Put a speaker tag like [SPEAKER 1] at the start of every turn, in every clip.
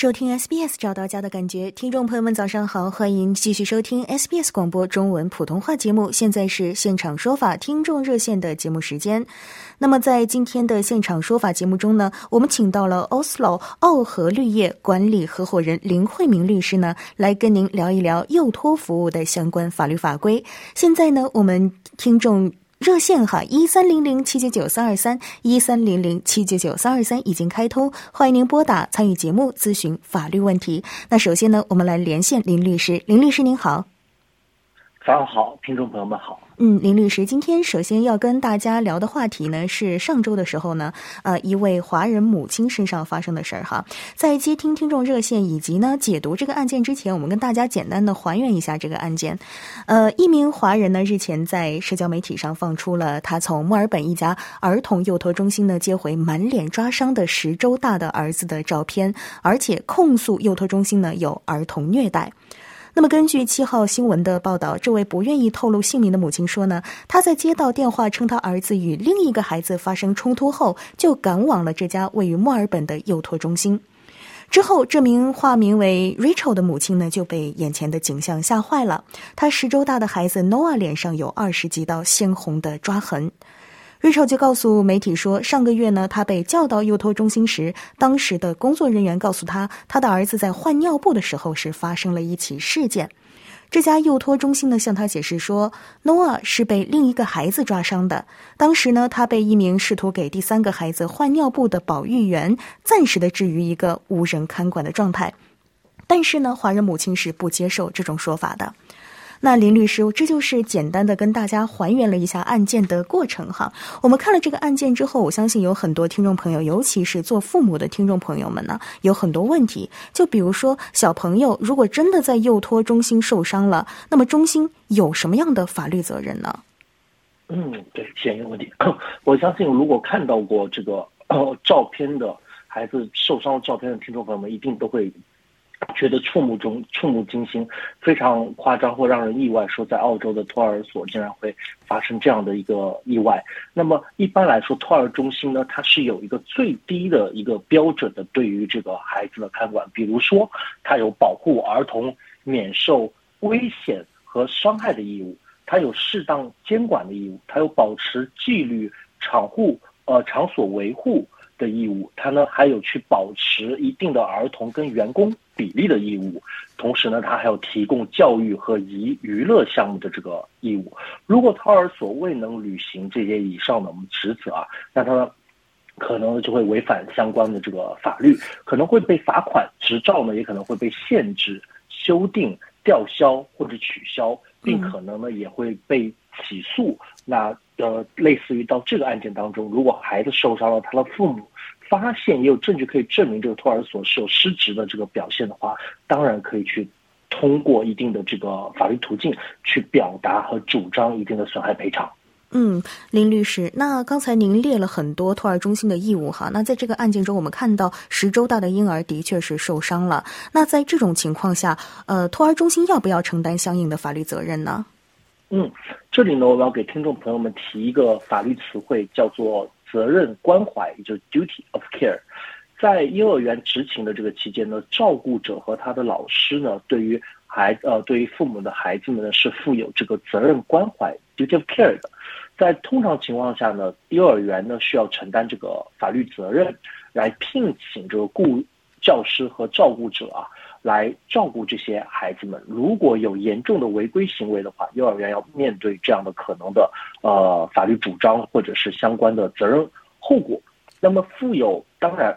[SPEAKER 1] 收听 SBS 找到家的感觉，听众朋友们早上好，欢迎继续收听 SBS 广播中文普通话节目。现在是现场说法听众热线的节目时间。那么在今天的现场说法节目中呢，我们请到了 Oslo 奥和绿业管理合伙人林慧明律师呢，来跟您聊一聊幼托服务的相关法律法规。现在呢，我们听众。热线哈，一三零零七九九三二三，一三零零七九九三二三已经开通，欢迎您拨打参与节目咨询法律问题。那首先呢，我们来连线林律师，林律师您好。
[SPEAKER 2] 上好，听众朋友们好。
[SPEAKER 1] 嗯，林律师，今天首先要跟大家聊的话题呢，是上周的时候呢，呃，一位华人母亲身上发生的事儿哈。在接听听众热线以及呢解读这个案件之前，我们跟大家简单的还原一下这个案件。呃，一名华人呢日前在社交媒体上放出了他从墨尔本一家儿童幼托中心呢接回满脸抓伤的十周大的儿子的照片，而且控诉幼托中心呢有儿童虐待。那么，根据七号新闻的报道，这位不愿意透露姓名的母亲说呢，她在接到电话称她儿子与另一个孩子发生冲突后，就赶往了这家位于墨尔本的幼托中心。之后，这名化名为 Rachel 的母亲呢，就被眼前的景象吓坏了。她十周大的孩子 Noah 脸上有二十几道鲜红的抓痕。瑞超就告诉媒体说，上个月呢，他被叫到幼托中心时，当时的工作人员告诉他，他的儿子在换尿布的时候是发生了一起事件。这家幼托中心呢向他解释说，Noah 是被另一个孩子抓伤的。当时呢，他被一名试图给第三个孩子换尿布的保育员暂时的置于一个无人看管的状态。但是呢，华人母亲是不接受这种说法的。那林律师，这就是简单的跟大家还原了一下案件的过程哈。我们看了这个案件之后，我相信有很多听众朋友，尤其是做父母的听众朋友们呢，有很多问题。就比如说，小朋友如果真的在幼托中心受伤了，那么中心有什么样的法律责任呢？
[SPEAKER 2] 嗯，对，显一个问题。我相信，如果看到过这个照片的孩子受伤的照片的听众朋友们，一定都会。觉得触目中触目惊心，非常夸张或让人意外。说在澳洲的托儿所竟然会发生这样的一个意外。那么一般来说，托儿中心呢，它是有一个最低的一个标准的对于这个孩子的看管。比如说，它有保护儿童免受危险和伤害的义务，它有适当监管的义务，它有保持纪律、场户呃场所维护的义务，它呢还有去保持一定的儿童跟员工。比例的义务，同时呢，他还有提供教育和娱娱乐项目的这个义务。如果托儿所未能履行这些以上的我们职责啊，那他可能就会违反相关的这个法律，可能会被罚款，执照呢也可能会被限制、修订、吊销或者取消，并可能呢也会被起诉。那呃，类似于到这个案件当中，如果孩子受伤了，他的父母。发现也有证据可以证明这个托儿所是有失职的这个表现的话，当然可以去通过一定的这个法律途径去表达和主张一定的损害赔偿。
[SPEAKER 1] 嗯，林律师，那刚才您列了很多托儿中心的义务哈，那在这个案件中，我们看到十周大的婴儿的确是受伤了。那在这种情况下，呃，托儿中心要不要承担相应的法律责任呢？
[SPEAKER 2] 嗯，这里呢，我要给听众朋友们提一个法律词汇，叫做。责任关怀，也就是 duty of care，在幼儿园执勤的这个期间呢，照顾者和他的老师呢，对于孩呃，对于父母的孩子们呢，是负有这个责任关怀 duty of care 的。在通常情况下呢，幼儿园呢需要承担这个法律责任，来聘请这个雇教师和照顾者啊。来照顾这些孩子们。如果有严重的违规行为的话，幼儿园要面对这样的可能的呃法律主张或者是相关的责任后果。那么负有当然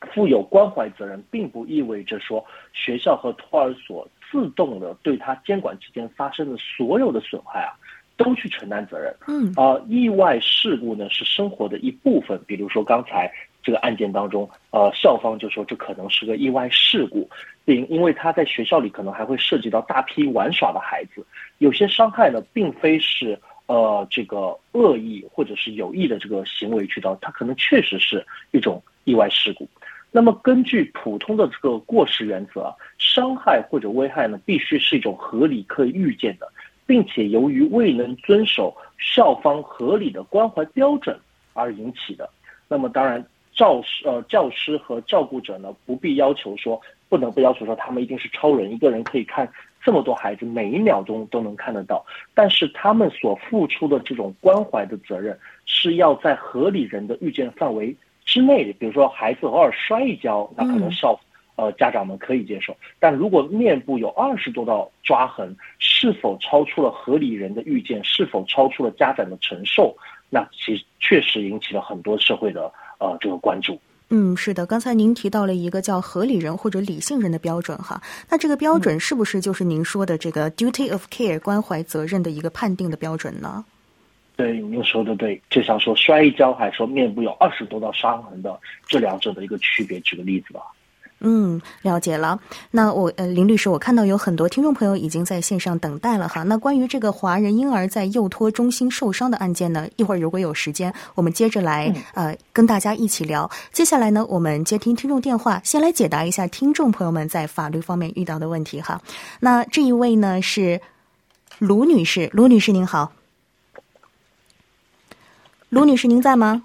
[SPEAKER 2] 负有关怀责任，并不意味着说学校和托儿所自动的对他监管之间发生的所有的损害啊，都去承担责任。
[SPEAKER 1] 嗯，
[SPEAKER 2] 啊，意外事故呢是生活的一部分，比如说刚才这个案件当中，呃，校方就说这可能是个意外事故，并因为他在学校里可能还会涉及到大批玩耍的孩子，有些伤害呢并非是呃这个恶意或者是有意的这个行为去到，它可能确实是一种意外事故。那么根据普通的这个过失原则啊，伤害或者危害呢必须是一种合理可以预见的。并且由于未能遵守校方合理的关怀标准而引起的，那么当然教师呃教师和照顾者呢不必要求说不能不要求说他们一定是超人，一个人可以看这么多孩子，每一秒钟都能看得到。但是他们所付出的这种关怀的责任是要在合理人的预见范围之内的。比如说孩子偶尔摔一跤，那可能校。呃，家长们可以接受，但如果面部有二十多道抓痕，是否超出了合理人的预见？是否超出了家长的承受？那其实确实引起了很多社会的呃这个关注。
[SPEAKER 1] 嗯，是的，刚才您提到了一个叫合理人或者理性人的标准哈，那这个标准是不是就是您说的这个 duty of care 关怀责任的一个判定的标准呢？
[SPEAKER 2] 对，您说的对，就像说摔一跤，还说面部有二十多道伤痕的这两者的一个区别，举个例子吧。
[SPEAKER 1] 嗯，了解了。那我呃，林律师，我看到有很多听众朋友已经在线上等待了哈。那关于这个华人婴儿在幼托中心受伤的案件呢，一会儿如果有时间，我们接着来呃跟大家一起聊。接下来呢，我们接听听众电话，先来解答一下听众朋友们在法律方面遇到的问题哈。那这一位呢是卢女士，卢女士您好，卢女士您在吗？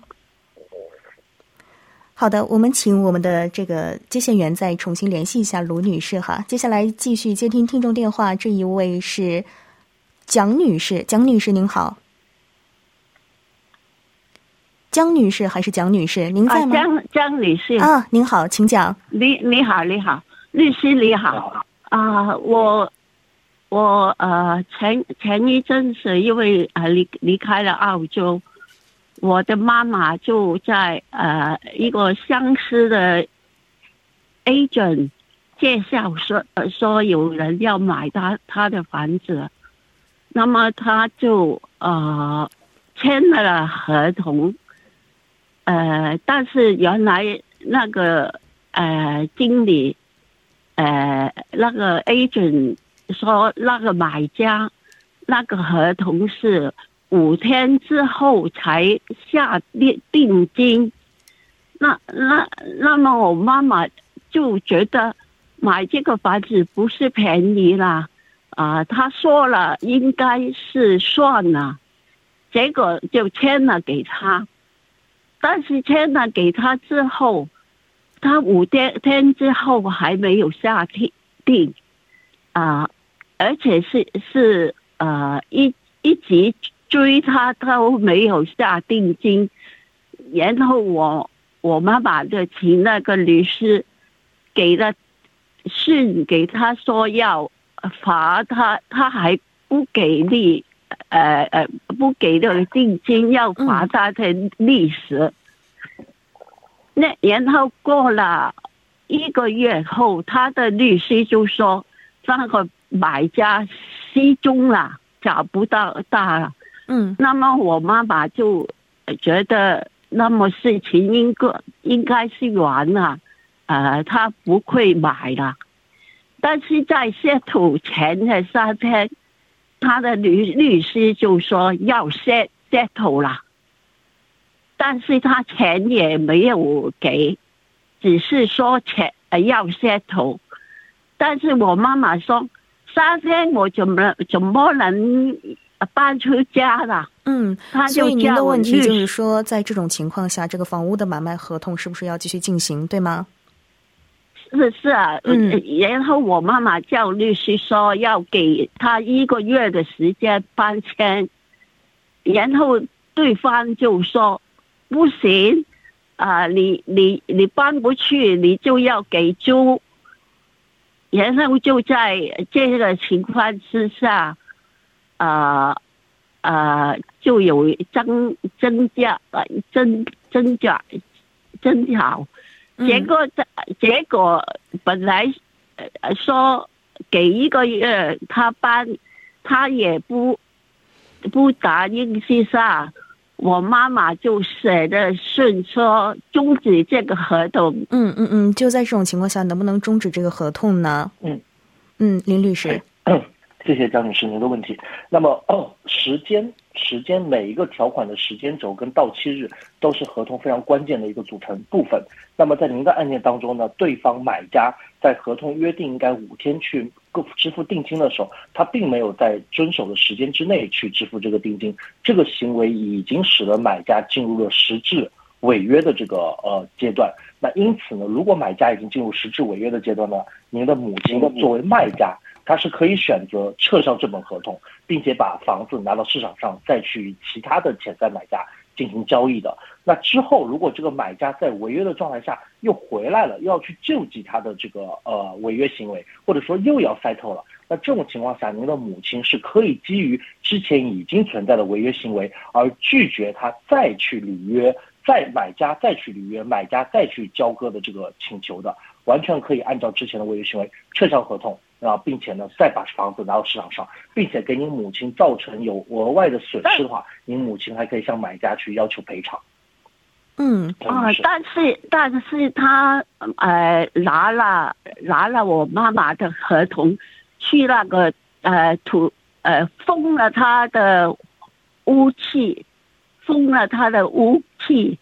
[SPEAKER 1] 好的，我们请我们的这个接线员再重新联系一下卢女士哈。接下来继续接听听众电话，这一位是蒋女士，蒋女士您好，江女士还是蒋女士？您在吗？
[SPEAKER 3] 江江女士
[SPEAKER 1] 啊，您好，请讲。
[SPEAKER 3] 你你好，你好，律师你好啊，我我呃前前一阵子因为啊离离开了澳洲。我的妈妈就在呃一个相似的 agent 介绍说说有人要买他他的房子，那么他就呃签了合同，呃但是原来那个呃经理呃那个 agent 说那个买家那个合同是。五天之后才下定定金，那那那么我妈妈就觉得买这个房子不是便宜啦，啊，他说了应该是算了，结果就签了给他，但是签了给他之后，他五天天之后还没有下定定，啊，而且是是呃一一直。追他都没有下定金，然后我我妈妈就请那个律师给了信给他说要罚他，他还不给力，呃呃不给那个定金，要罚他的利息。那然后过了一个月后，他的律师就说那个买家失踪了，找不到他了。
[SPEAKER 1] 嗯，
[SPEAKER 3] 那么我妈妈就觉得，那么事情应该应该是完了，呃，她不会买了。但是在 settle 前的三天，他的律律师就说要 set settle 了，但是他钱也没有给，只是说钱要 settle。但是我妈妈说，三天我怎么怎么能？搬出家了，
[SPEAKER 1] 嗯，所以您的问题就是说，在这种情况下，这个房屋的买卖合同是不是要继续进行，对吗？
[SPEAKER 3] 是是啊，嗯，然后我妈妈叫律师说要给他一个月的时间搬迁，然后对方就说不行，啊，你你你搬不去，你就要给租，然后就在这个情况之下。呃，呃，就有增增加呃增增加争吵，结果这结果本来说给一个月，他搬，他也不不答应去下，我妈妈就写的信说终止这个合同。
[SPEAKER 1] 嗯嗯嗯，就在这种情况下，能不能终止这个合同呢？
[SPEAKER 2] 嗯。
[SPEAKER 1] 嗯，林律师，
[SPEAKER 2] 谢谢张女士您的问题。那么，时间时间每一个条款的时间轴跟到期日都是合同非常关键的一个组成部分。那么在您的案件当中呢，对方买家在合同约定应该五天去支付定金的时候，他并没有在遵守的时间之内去支付这个定金，这个行为已经使得买家进入了实质违约的这个呃阶段。那因此呢，如果买家已经进入实质违约的阶段呢，您的母亲作为卖家。他是可以选择撤销这本合同，并且把房子拿到市场上再去其他的潜在买家进行交易的。那之后，如果这个买家在违约的状态下又回来了，又要去救济他的这个呃违约行为，或者说又要 settle 了，那这种情况下，您的母亲是可以基于之前已经存在的违约行为而拒绝他再去履约，再买家再去履约，买家再去交割的这个请求的，完全可以按照之前的违约行为撤销合同。啊，并且呢，再把房子拿到市场上，并且给您母亲造成有额外的损失的话，您母亲还可以向买家去要求赔偿。
[SPEAKER 1] 嗯
[SPEAKER 3] 啊，但是但是他呃拿了拿了我妈妈的合同，去那个呃土呃封了他的屋契，封了他的屋契，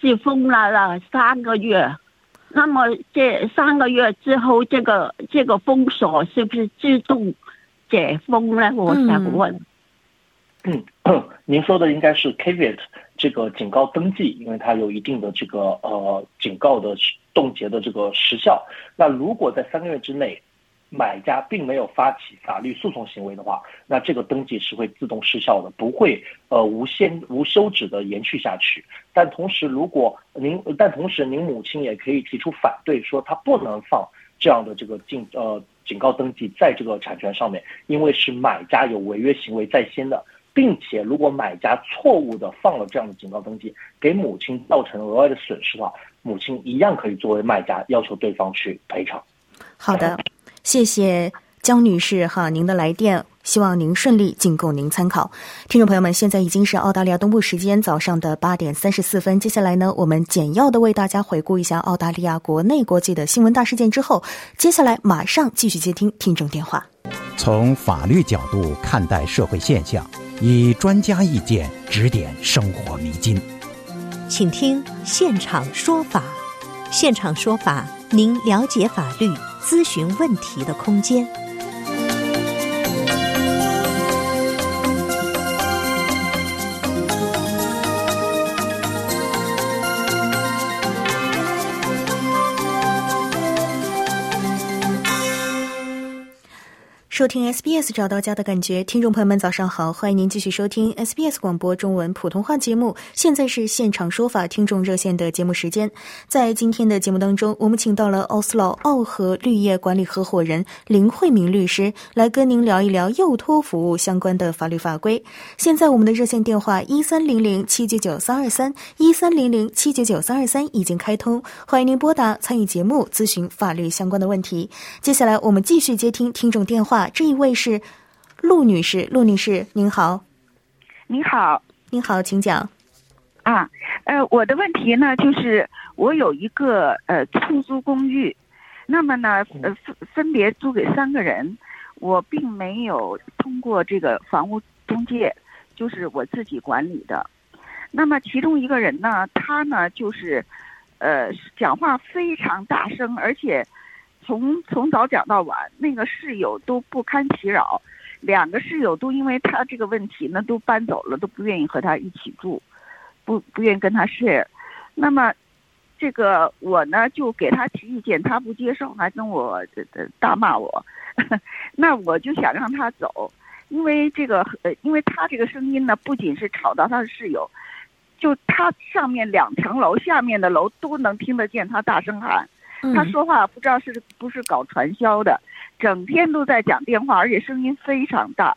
[SPEAKER 3] 是封了了三个月。那么这三个月之后，这个这个封锁是不是自动解封呢？我想问。
[SPEAKER 2] 嗯，您说的应该是 caveat 这个警告登记，因为它有一定的这个呃警告的冻结的这个时效。那如果在三个月之内，买家并没有发起法律诉讼行为的话，那这个登记是会自动失效的，不会呃无限无休止的延续下去。但同时，如果您但同时您母亲也可以提出反对，说他不能放这样的这个警呃警告登记在这个产权上面，因为是买家有违约行为在先的，并且如果买家错误的放了这样的警告登记，给母亲造成额外的损失的话，母亲一样可以作为卖家要求对方去赔偿。
[SPEAKER 1] 好的。谢谢江女士哈，您的来电，希望您顺利，仅供您参考。听众朋友们，现在已经是澳大利亚东部时间早上的八点三十四分。接下来呢，我们简要的为大家回顾一下澳大利亚国内国际的新闻大事件之后，接下来马上继续接听听众电话。
[SPEAKER 4] 从法律角度看待社会现象，以专家意见指点生活迷津，
[SPEAKER 5] 请听现场说法。现场说法，您了解法律。咨询问题的空间。
[SPEAKER 1] 收听 SBS 找到家的感觉，听众朋友们早上好，欢迎您继续收听 SBS 广播中文普通话节目。现在是现场说法听众热线的节目时间，在今天的节目当中，我们请到了奥斯劳奥和绿业管理合伙人林慧明律师来跟您聊一聊幼托服务相关的法律法规。现在我们的热线电话一三零零七九九三二三一三零零七九九三二三已经开通，欢迎您拨打参与节目咨询法律相关的问题。接下来我们继续接听听众电话。这一位是陆女士，陆女士您好，
[SPEAKER 6] 您好，
[SPEAKER 1] 您好，请讲。
[SPEAKER 6] 啊，呃，我的问题呢，就是我有一个呃出租公寓，那么呢，呃分分别租给三个人，我并没有通过这个房屋中介，就是我自己管理的。那么其中一个人呢，他呢就是，呃，讲话非常大声，而且。从从早讲到晚，那个室友都不堪其扰，两个室友都因为他这个问题呢都搬走了，都不愿意和他一起住，不不愿意跟他 share。那么，这个我呢就给他提意见，他不接受，还跟我大骂我。那我就想让他走，因为这个呃，因为他这个声音呢不仅是吵到他的室友，就他上面两层楼，下面的楼都能听得见他大声喊。他说话不知道是不是搞传销的，整天都在讲电话，而且声音非常大。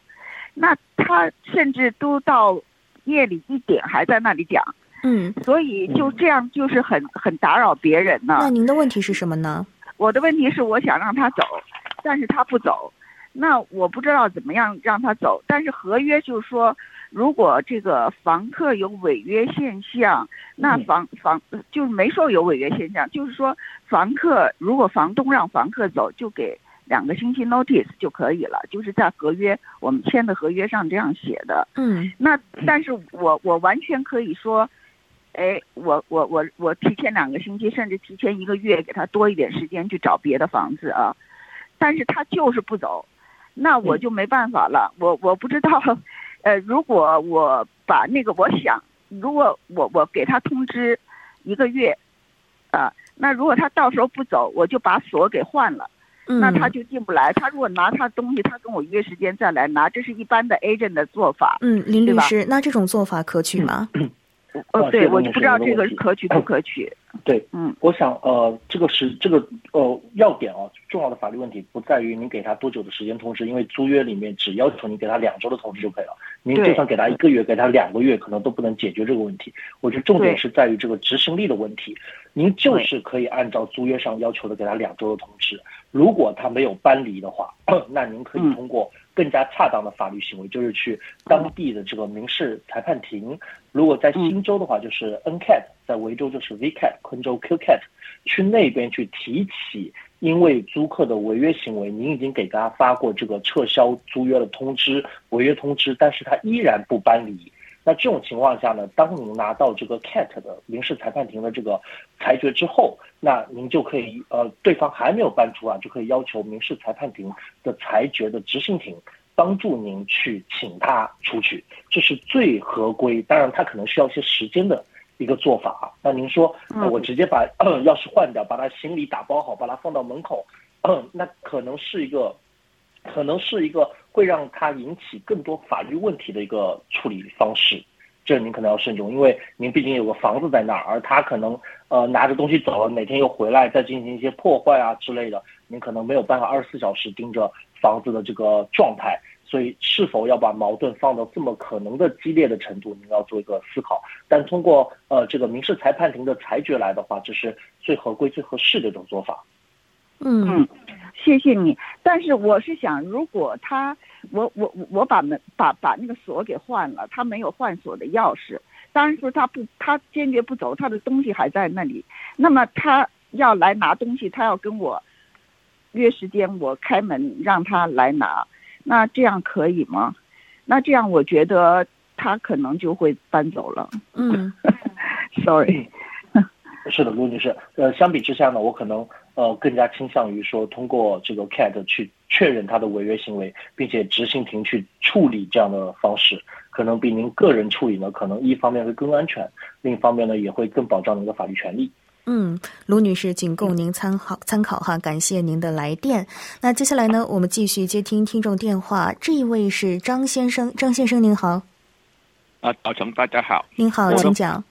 [SPEAKER 6] 那他甚至都到夜里一点还在那里讲。
[SPEAKER 1] 嗯，
[SPEAKER 6] 所以就这样就是很很打扰别人呢。
[SPEAKER 1] 那您的问题是什么呢？
[SPEAKER 6] 我的问题是我想让他走，但是他不走，那我不知道怎么样让他走。但是合约就是说，如果这个房客有违约现象，那房房就是没说有违约现象，就是说房客如果房东让房客走，就给两个星期 notice 就可以了，就是在合约我们签的合约上这样写的。
[SPEAKER 1] 嗯
[SPEAKER 6] 那但是我我完全可以说，哎，我我我我提前两个星期，甚至提前一个月给他多一点时间去找别的房子啊，但是他就是不走，那我就没办法了。我我不知道，呃，如果我把那个我想，如果我我给他通知一个月，啊，那如果他到时候不走，我就把锁给换了。
[SPEAKER 1] 嗯，
[SPEAKER 6] 那他就进不来。他如果拿他东西，他跟我约时间再来拿，这是一般的 agent 的做法。
[SPEAKER 1] 嗯，林律师，那这种做法可取吗？
[SPEAKER 6] 哦，对，我就不知道这个可取不可取。
[SPEAKER 2] 对，
[SPEAKER 6] 嗯，
[SPEAKER 2] 我想呃，这个是这个呃要点啊，重要的法律问题不在于您给他多久的时间通知，因为租约里面只要求你给他两周的通知就可以了。您就算给他一个月，给他两个月，可能都不能解决这个问题。我觉得重点是在于这个执行力的问题。您就是可以按照租约上要求的给他两周的通知，如果他没有搬离的话，那您可以
[SPEAKER 6] 嗯
[SPEAKER 2] 通过更加恰当的法律行为，就是去当地的这个民事裁判庭。如果在新州的话，就是 NCAT，在维州就是 VCAT，昆州 QCAT，去那边去提起，因为租客的违约行为，您已经给他发过这个撤销租约的通知、违约通知，但是他依然不搬离。那这种情况下呢，当您拿到这个 CAT 的民事裁判庭的这个裁决之后，那您就可以呃，对方还没有搬出啊，就可以要求民事裁判庭的裁决的执行庭帮助您去请他出去，这是最合规。当然，他可能需要一些时间的一个做法啊。那您说，我直接把、呃、钥匙换掉，把他行李打包好，把他放到门口，呃那可能是一个，可能是一个会让他引起更多法律问题的一个处理方式。这您可能要慎重，因为您毕竟有个房子在那儿，而他可能呃拿着东西走了，哪天又回来再进行一些破坏啊之类的，您可能没有办法二十四小时盯着房子的这个状态，所以是否要把矛盾放到这么可能的激烈的程度，您要做一个思考。但通过呃这个民事裁判庭的裁决来的话，这是最合规、最合适的一种做法。
[SPEAKER 1] 嗯
[SPEAKER 6] 嗯，谢谢你。但是我是想，如果他，我我我我把门把把那个锁给换了，他没有换锁的钥匙。当然说他不，他坚决不走，他的东西还在那里。那么他要来拿东西，他要跟我约时间，我开门让他来拿。那这样可以吗？那这样我觉得他可能就会搬走了。
[SPEAKER 1] 嗯
[SPEAKER 6] Sorry，
[SPEAKER 2] 是的，卢女士。呃，相比之下呢，我可能呃更加倾向于说，通过这个 CAT 去确认他的违约行为，并且执行庭去处理这样的方式，可能比您个人处理呢，可能一方面会更安全，另一方面呢，也会更保障您的法律权利。
[SPEAKER 1] 嗯，卢女士仅供您参考参考哈，感谢您的来电。那接下来呢，我们继续接听听众电话，这一位是张先生，张先生您好，
[SPEAKER 7] 啊，早晨，大家好。
[SPEAKER 1] 您好，请讲。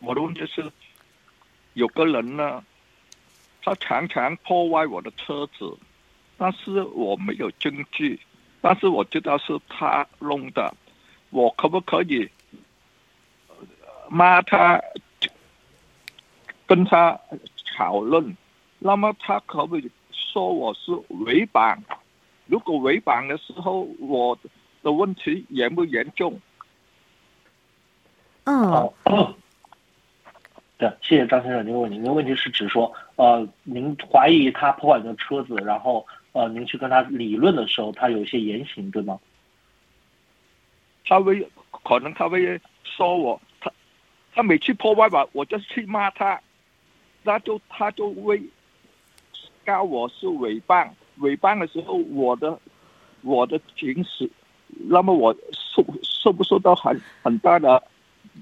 [SPEAKER 7] 我的问题是，有个人呢，他常常破坏我的车子，但是我没有证据，但是我知道是他弄的，我可不可以呃骂他，跟他讨论？那么他可不可以说我是违反？如果违反的时候，我的问题严不严重？
[SPEAKER 1] 嗯
[SPEAKER 2] 好，对，谢谢张先生您的问题。您的问题是指说，呃，您怀疑他破坏你的车子，然后呃，您去跟他理论的时候，他有一些言行，对吗？
[SPEAKER 7] 他会可能他会说我，他他每次破坏吧，我就去骂他，那就他就会告我是诽谤，诽谤的时候我的我的情史，那么我受受不受到很很大的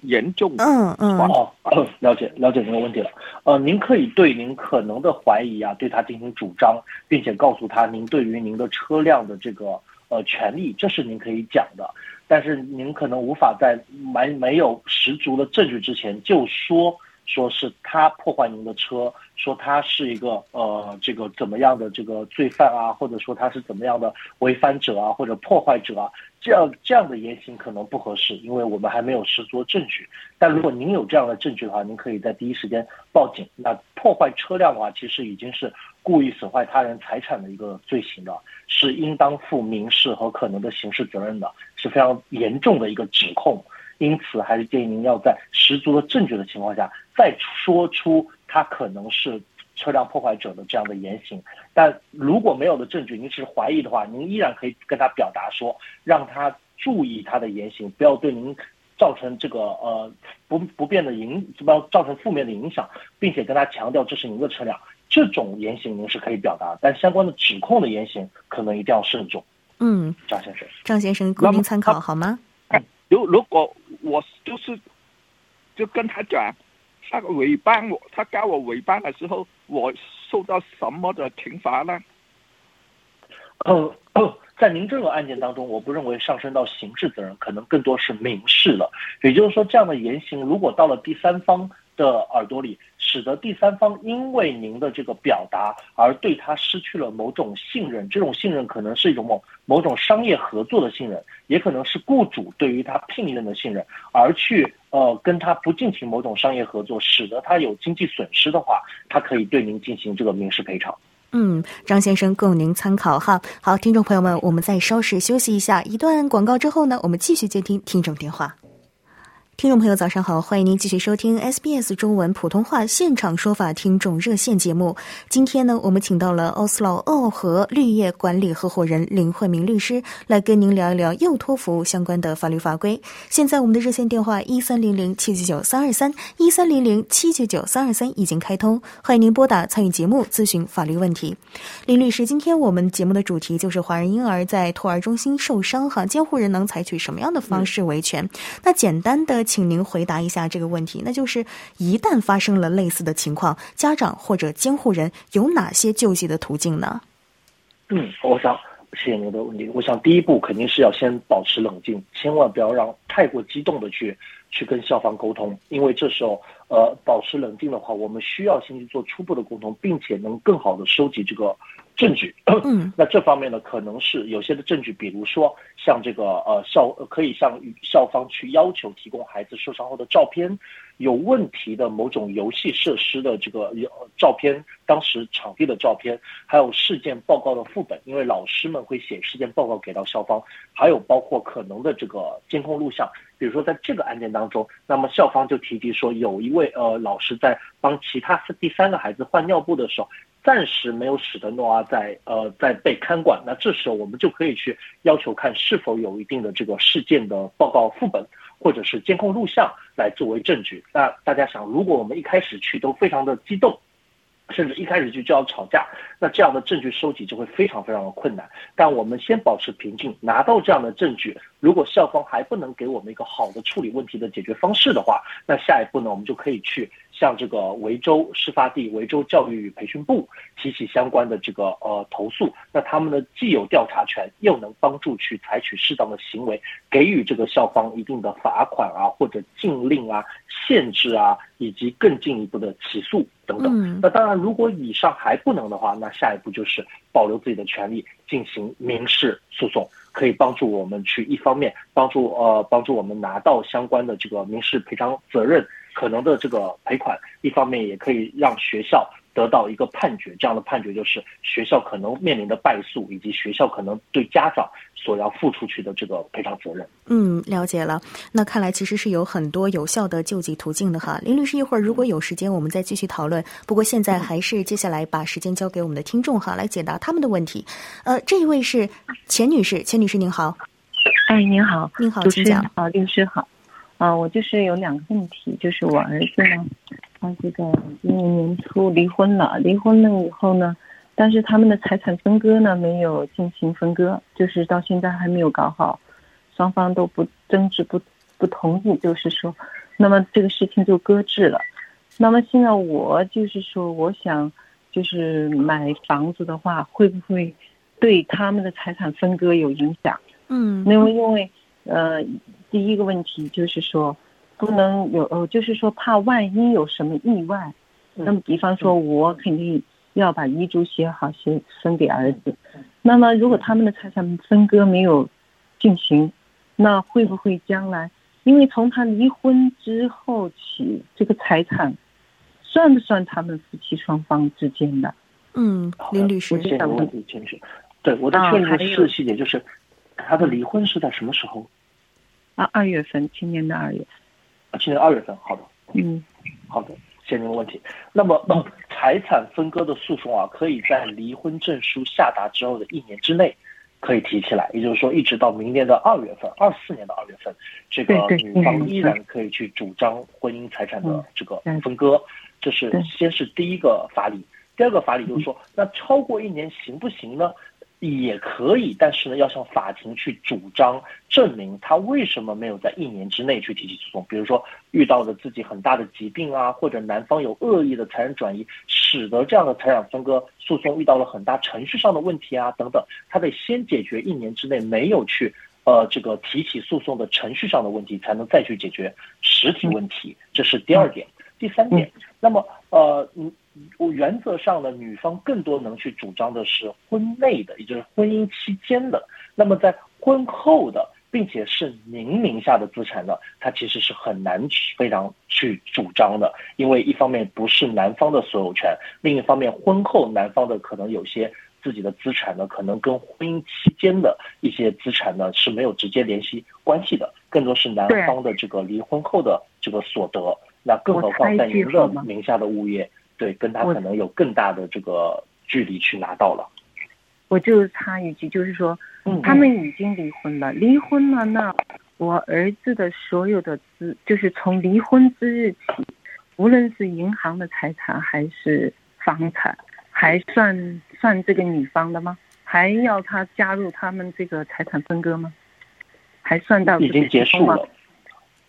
[SPEAKER 7] 严重？
[SPEAKER 1] 嗯嗯
[SPEAKER 2] 哦，了解了解您的问题了。呃，您可以对您可能的怀疑啊，对他进行主张，并且告诉他您对于您的车辆的这个呃权利，这是您可以讲的。但是您可能无法在没没有十足的证据之前就说说是他破坏您的车，说他是一个呃这个怎么样的这个罪犯啊，或者说他是怎么样的违反者啊，或者破坏者啊，这样这样的言行可能不合适，因为我们还没有十足证据。但如果您有这样的证据的话，您可以在第一时间报警。那破坏车辆的话，其实已经是故意损坏他人财产的一个罪行了，是应当负民事和可能的刑事责任的，是非常严重的一个指控。因此，还是建议您要在十足的证据的情况下，再说出他可能是车辆破坏者的这样的言行。但如果没有的证据，您是怀疑的话，您依然可以跟他表达说，让他注意他的言行，不要对您造成这个呃不不便的影，不要造成负面的影响，并且跟他强调这是您的车辆。这种言行您是可以表达，但相关的指控的言行可能一定要慎重。
[SPEAKER 1] 嗯，
[SPEAKER 2] 张先生，
[SPEAKER 1] 张先生供您参考好吗？
[SPEAKER 7] 如如果我就是就跟他讲，他违办我，他告我违办的时候，我受到什么的惩罚呢？
[SPEAKER 2] 呃，在您这个案件当中，我不认为上升到刑事责任，可能更多是民事了。也就是说，这样的言行如果到了第三方的耳朵里，使得第三方因为您的这个表达而对他失去了某种信任，这种信任可能是一种某某种商业合作的信任，也可能是雇主对于他聘任的信任，而去呃跟他不进行某种商业合作，使得他有经济损失的话，他可以对您进行这个民事赔偿。
[SPEAKER 1] 嗯，张先生供您参考哈。好，听众朋友们，我们再稍事休息一下，一段广告之后呢，我们继续接听听众电话。听众朋友，早上好！欢迎您继续收听 SBS 中文普通话现场说法听众热线节目。今天呢，我们请到了奥斯劳奥和绿业管理合伙人林慧明律师来跟您聊一聊幼托服务相关的法律法规。现在我们的热线电话一三零零七九九三二三一三零零七九九三二三已经开通，欢迎您拨打参与节目咨询法律问题。林律师，今天我们节目的主题就是华人婴儿在托儿中心受伤，哈，监护人能采取什么样的方式维权？那简单的。请您回答一下这个问题，那就是一旦发生了类似的情况，家长或者监护人有哪些救济的途径呢？
[SPEAKER 2] 嗯，我想谢谢您的问题。我想第一步肯定是要先保持冷静，千万不要让太过激动的去去跟校方沟通，因为这时候呃保持冷静的话，我们需要先去做初步的沟通，并且能更好的收集这个。证据，
[SPEAKER 1] 嗯，
[SPEAKER 2] 那这方面呢，可能是有些的证据，比如说像这个呃校可以向校方去要求提供孩子受伤后的照片，有问题的某种游戏设施的这个照片，当时场地的照片，还有事件报告的副本，因为老师们会写事件报告给到校方，还有包括可能的这个监控录像，比如说在这个案件当中，那么校方就提及说有一位呃老师在帮其他第三个孩子换尿布的时候。暂时没有使得诺阿在呃在被看管，那这时候我们就可以去要求看是否有一定的这个事件的报告副本或者是监控录像来作为证据。那大家想，如果我们一开始去都非常的激动，甚至一开始就就要吵架，那这样的证据收集就会非常非常的困难。但我们先保持平静，拿到这样的证据，如果校方还不能给我们一个好的处理问题的解决方式的话，那下一步呢，我们就可以去。向这个维州事发地维州教育与培训部提起相关的这个呃投诉，那他们呢既有调查权，又能帮助去采取适当的行为，给予这个校方一定的罚款啊，或者禁令啊、限制啊，以及更进一步的起诉等等。那当然，如果以上还不能的话，那下一步就是保留自己的权利进行民事诉讼，可以帮助我们去一方面帮助呃帮助我们拿到相关的这个民事赔偿责任。可能的这个赔款，一方面也可以让学校得到一个判决，这样的判决就是学校可能面临的败诉，以及学校可能对家长所要付出去的这个赔偿责任。
[SPEAKER 1] 嗯，了解了。那看来其实是有很多有效的救济途径的哈。林律师，一会儿如果有时间，我们再继续讨论。不过现在还是接下来把时间交给我们的听众哈，来解答他们的问题。呃，这一位是钱女士，钱女士您好。
[SPEAKER 8] 哎，您好，
[SPEAKER 1] 您好，请讲。
[SPEAKER 8] 好，律师好。啊，我就是有两个问题，就是我儿子呢，他这个今年年初离婚了，离婚了以后呢，但是他们的财产分割呢没有进行分割，就是到现在还没有搞好，双方都不争执不不同意，就是说，那么这个事情就搁置了。那么现在我就是说，我想就是买房子的话，会不会对他们的财产分割有影响？
[SPEAKER 1] 嗯，
[SPEAKER 8] 因为因为呃。第一个问题就是说，不能有，呃，就是说怕万一有什么意外，
[SPEAKER 2] 嗯
[SPEAKER 8] 那么比方说我肯定要把遗嘱写好，写分给儿子。那么如果他们的财产分割没有进行，那会不会将来？因为从他离婚之后起，这个财产算不算他们夫妻双方之间的？
[SPEAKER 1] 嗯，
[SPEAKER 2] 好
[SPEAKER 1] 林律师
[SPEAKER 2] 我，这个问题，钱女士，对我的确认一个细节，就是他的离婚是在什么时候？
[SPEAKER 8] 啊，二月份，今年的二月，
[SPEAKER 2] 啊，今年二月份。好的，
[SPEAKER 8] 嗯，
[SPEAKER 2] 好的，谢谢您的问题。那么、呃 财产分割的诉讼啊，可以在离婚证书下达之后的一年之内可以提起来，也就是说，一直到明年的二月份，二四年的二月份，这个女方
[SPEAKER 8] 嗯
[SPEAKER 2] 依然可以去主张婚姻财产的
[SPEAKER 8] 嗯
[SPEAKER 2] 这个分割，这是先是第一个法理。第二个法理就是说，那超过一年行不行呢？也可以，但是呢，要向法庭去主张证明他为什么没有在一年之内去提起诉讼。比如说遇到了自己很大的疾病啊，或者男方有恶意的财产转移，使得这样的财产分割诉讼遇到了很大程序上的问题啊等等，他得先解决一年之内没有去呃这个提起诉讼的程序上的问题，才能再去解决实体问题。这是第二点。第三点，那么呃，嗯，我原则上呢，女方更多能去主张的是婚内的，也就是婚姻期间的。那么在婚后的，并且是您名下的资产呢，它其实是很难去非常去主张的，因为一方面不是男方的所有权，另一方面婚后男方的可能有些自己的资产呢，可能跟婚姻期间的一些资产呢是没有直接联系关系的，更多是男方的这个离婚后的这个所得。那更何况在您的名下的物业，对，跟他可能有更大的这个距离去拿到了。
[SPEAKER 8] 我就插一句，就是说，
[SPEAKER 2] 嗯
[SPEAKER 8] 他们已经离婚了，离婚了，那我儿子的所有的资，就是从离婚之日起，无论是银行的财产还是房产，还算算这个女方的吗？还要他加入他们这个财产分割吗？还算到
[SPEAKER 2] 已经结束了，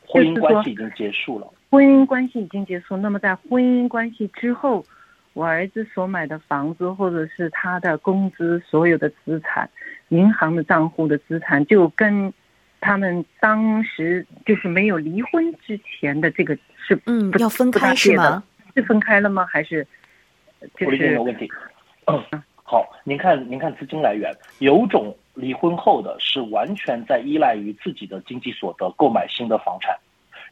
[SPEAKER 2] 婚姻关系已经结束了。
[SPEAKER 8] 婚姻关系已经结束，那么在婚姻关系之后，我儿子所买的房子或者是他的工资所有的资产，银行的账户的资产，就跟他们当时就是没有离婚之前的这个是不
[SPEAKER 1] 嗯要分开是吗？
[SPEAKER 8] 是分开了吗？还是就
[SPEAKER 2] 我理解你
[SPEAKER 8] 是
[SPEAKER 2] 的问题。嗯，好，您看，您看资金来源，有种离婚后的是完全在依赖于自己的经济所得购买新的房产，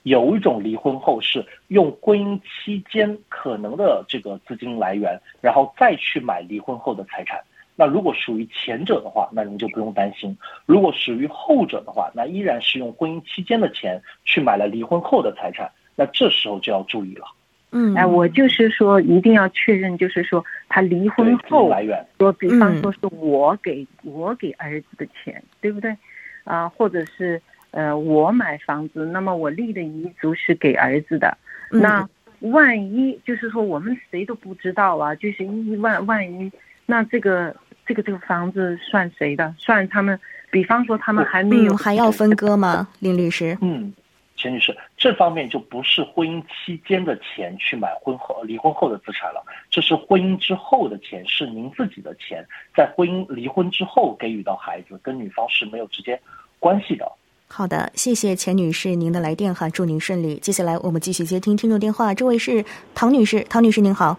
[SPEAKER 2] 有一种离婚后是用婚姻期间可能的这个资金来源，然后再去买离婚后的财产。那如果属于前者的话，那您就不用担心；如果属于后者的话，那依然是用婚姻期间的钱去买了离婚后的财产，那这时候就要注意了。
[SPEAKER 1] 嗯，
[SPEAKER 8] 哎，我就是说一定要确认，就是说他离
[SPEAKER 2] 对，
[SPEAKER 8] 婚后
[SPEAKER 2] 来源。
[SPEAKER 8] 说，比方
[SPEAKER 1] 嗯
[SPEAKER 8] 说是我给、我给儿子的钱，对不对？啊、或者是呃我买房子，那么我立的遗嘱是给儿子的，
[SPEAKER 1] 嗯
[SPEAKER 8] 那万一就是说我们谁都不知道啊，就是一万万一，那这个这个这个房子算谁的？算他们，比方说他们还没有、
[SPEAKER 1] 嗯还要分割吗？林律师，
[SPEAKER 2] 嗯，钱女士，这方面就不是婚姻期间的钱去买婚后离婚后的资产了，这是婚姻之后的钱，是您自己的钱，在婚姻离婚之后给予到孩子，跟女方是没有直接关系的。
[SPEAKER 1] 好的，谢谢钱女士您的来电哈，祝您顺利。接下来我们继续接听听众电话，这位是唐女士，唐女士您好，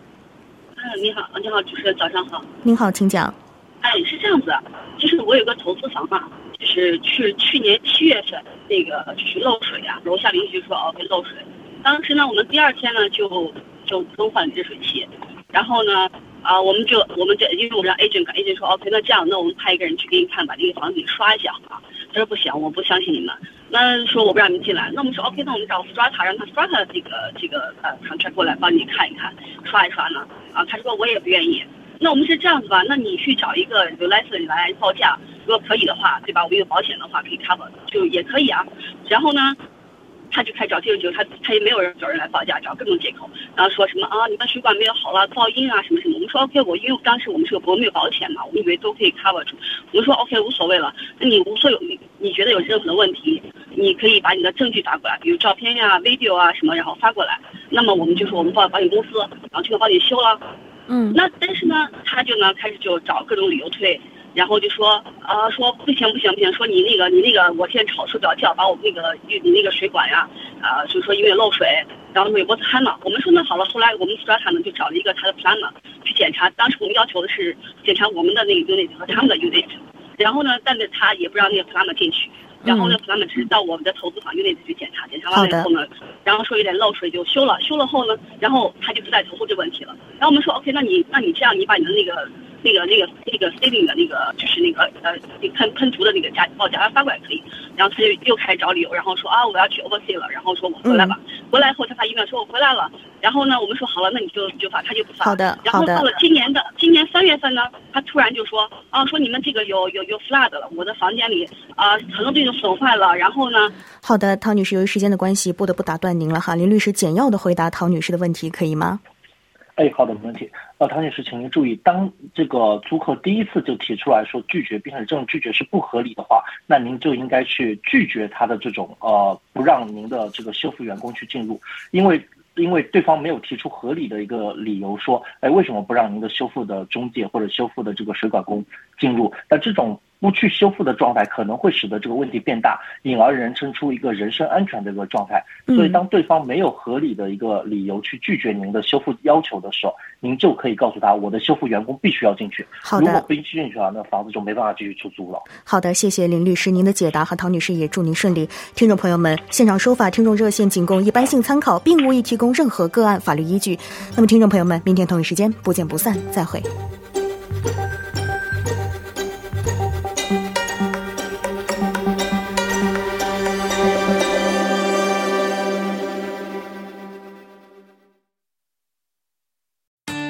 [SPEAKER 9] 嗯，你好，你好，主持人，早上好。
[SPEAKER 1] 您好，请讲。
[SPEAKER 9] 哎，是这样子，就是我有个投资房嘛，就是去去年七月份那个就是漏水啊，楼下邻居说哦会漏水，当时呢我们第二天呢就就更换热水器，然后呢啊我们就我们就因为我们让 agent 赶 agent 说 OK 那这样那我们派一个人去给你看把这个房子给刷一下啊，他说不行我不相信你们，那说我不让你们进来，那我们说 OK 那我们找 strata 让他 strata 这个这个呃房车过来帮你看一看刷一刷呢啊他说我也不愿意。那我们是这样子吧？那你去找一个有 license 来报价，如果可以的话，对吧？我们有保险的话可以 cover，就也可以啊。然后呢，他就开始找这种，他他也没有人找人来报价，找各种借口，然后说什么啊，你们水管没有好了，噪音啊什么什么。我们说 OK，我因为当时我们是个我们有保险嘛，我们以为都可以 cover 住。我们说 OK 无所谓了，那你无所有你你觉得有任何的问题，你可以把你的证据打过来，比如照片呀、video 啊什么，然后发过来。那么我们就说我们报保险公司，然后就能帮你修了。
[SPEAKER 1] 嗯，
[SPEAKER 9] 那但是呢，他就呢开始就找各种理由推，然后就说啊、说不行不行不行，说你那个你那个我现在吵睡不着觉，把我那个你那个水管呀，啊，就是说因为漏水，然后韦伯斯汉嘛，我们说那好了，后来我们 strata 呢就找了一个他的 plumber 去检查，当时我们要求的是检查我们的那个 unit 和他们的 unit，然后呢，但是他也不让那个 plumber 进去。然后呢，他们是到我们的投资房 unit 去检查，检查完了以后呢，然后说有点漏水就修了，修了后呢，然后他就不再投诉这个问题了。然后我们说 OK，那你那你这样，你把你的那个。那个、那个、那个 ceiling 的那个，就是那个呃，喷喷涂的那个加报价发过来可以。然后他就又开始找理由，然后说啊，我要去 oversee 了，然后说我回来吧。回来后他发 email 说我回来了。然后呢，我们说好了，那你就就发，他就不发。
[SPEAKER 1] 好的，
[SPEAKER 9] 然后到了今年的今年三月份呢，他突然就说啊，说你们这个有有有 flood 了，我的房间里啊很多东西都损坏了。然后呢？
[SPEAKER 1] 好的，陶女士，由于时间的关系，不得不打断您了哈。林律师简要的回答陶女士的问题，可以吗？
[SPEAKER 2] 哎，好的，没问题。呃，唐女士，请您注意，当这个租客第一次就提出来说拒绝，并且这种拒绝是不合理的话，那您就应该去拒绝他的这种呃，不让您的这个修复员工去进入，因为因为对方没有提出合理的一个理由说，哎，为什么不让您的修复的中介或者修复的这个水管工进入？那这种。不去修复的状态可能会使得这个问题变大，引而人生出一个人身安全的一个状态。所以，当对方没有合理的一个理由去拒绝您的修复要求的时候，您就可以告诉他，我的修复员工必须要进去。
[SPEAKER 1] 好的，
[SPEAKER 2] 如果不进去的话，那房子就没办法继续出租了。
[SPEAKER 1] 好的，谢谢林律师您的解答和唐女士也祝您顺利。听众朋友们，现场说法听众热线仅供一般性参考，并无意提供任何个案法律依据。那么，听众朋友们，明天同一时间不见不散，再会。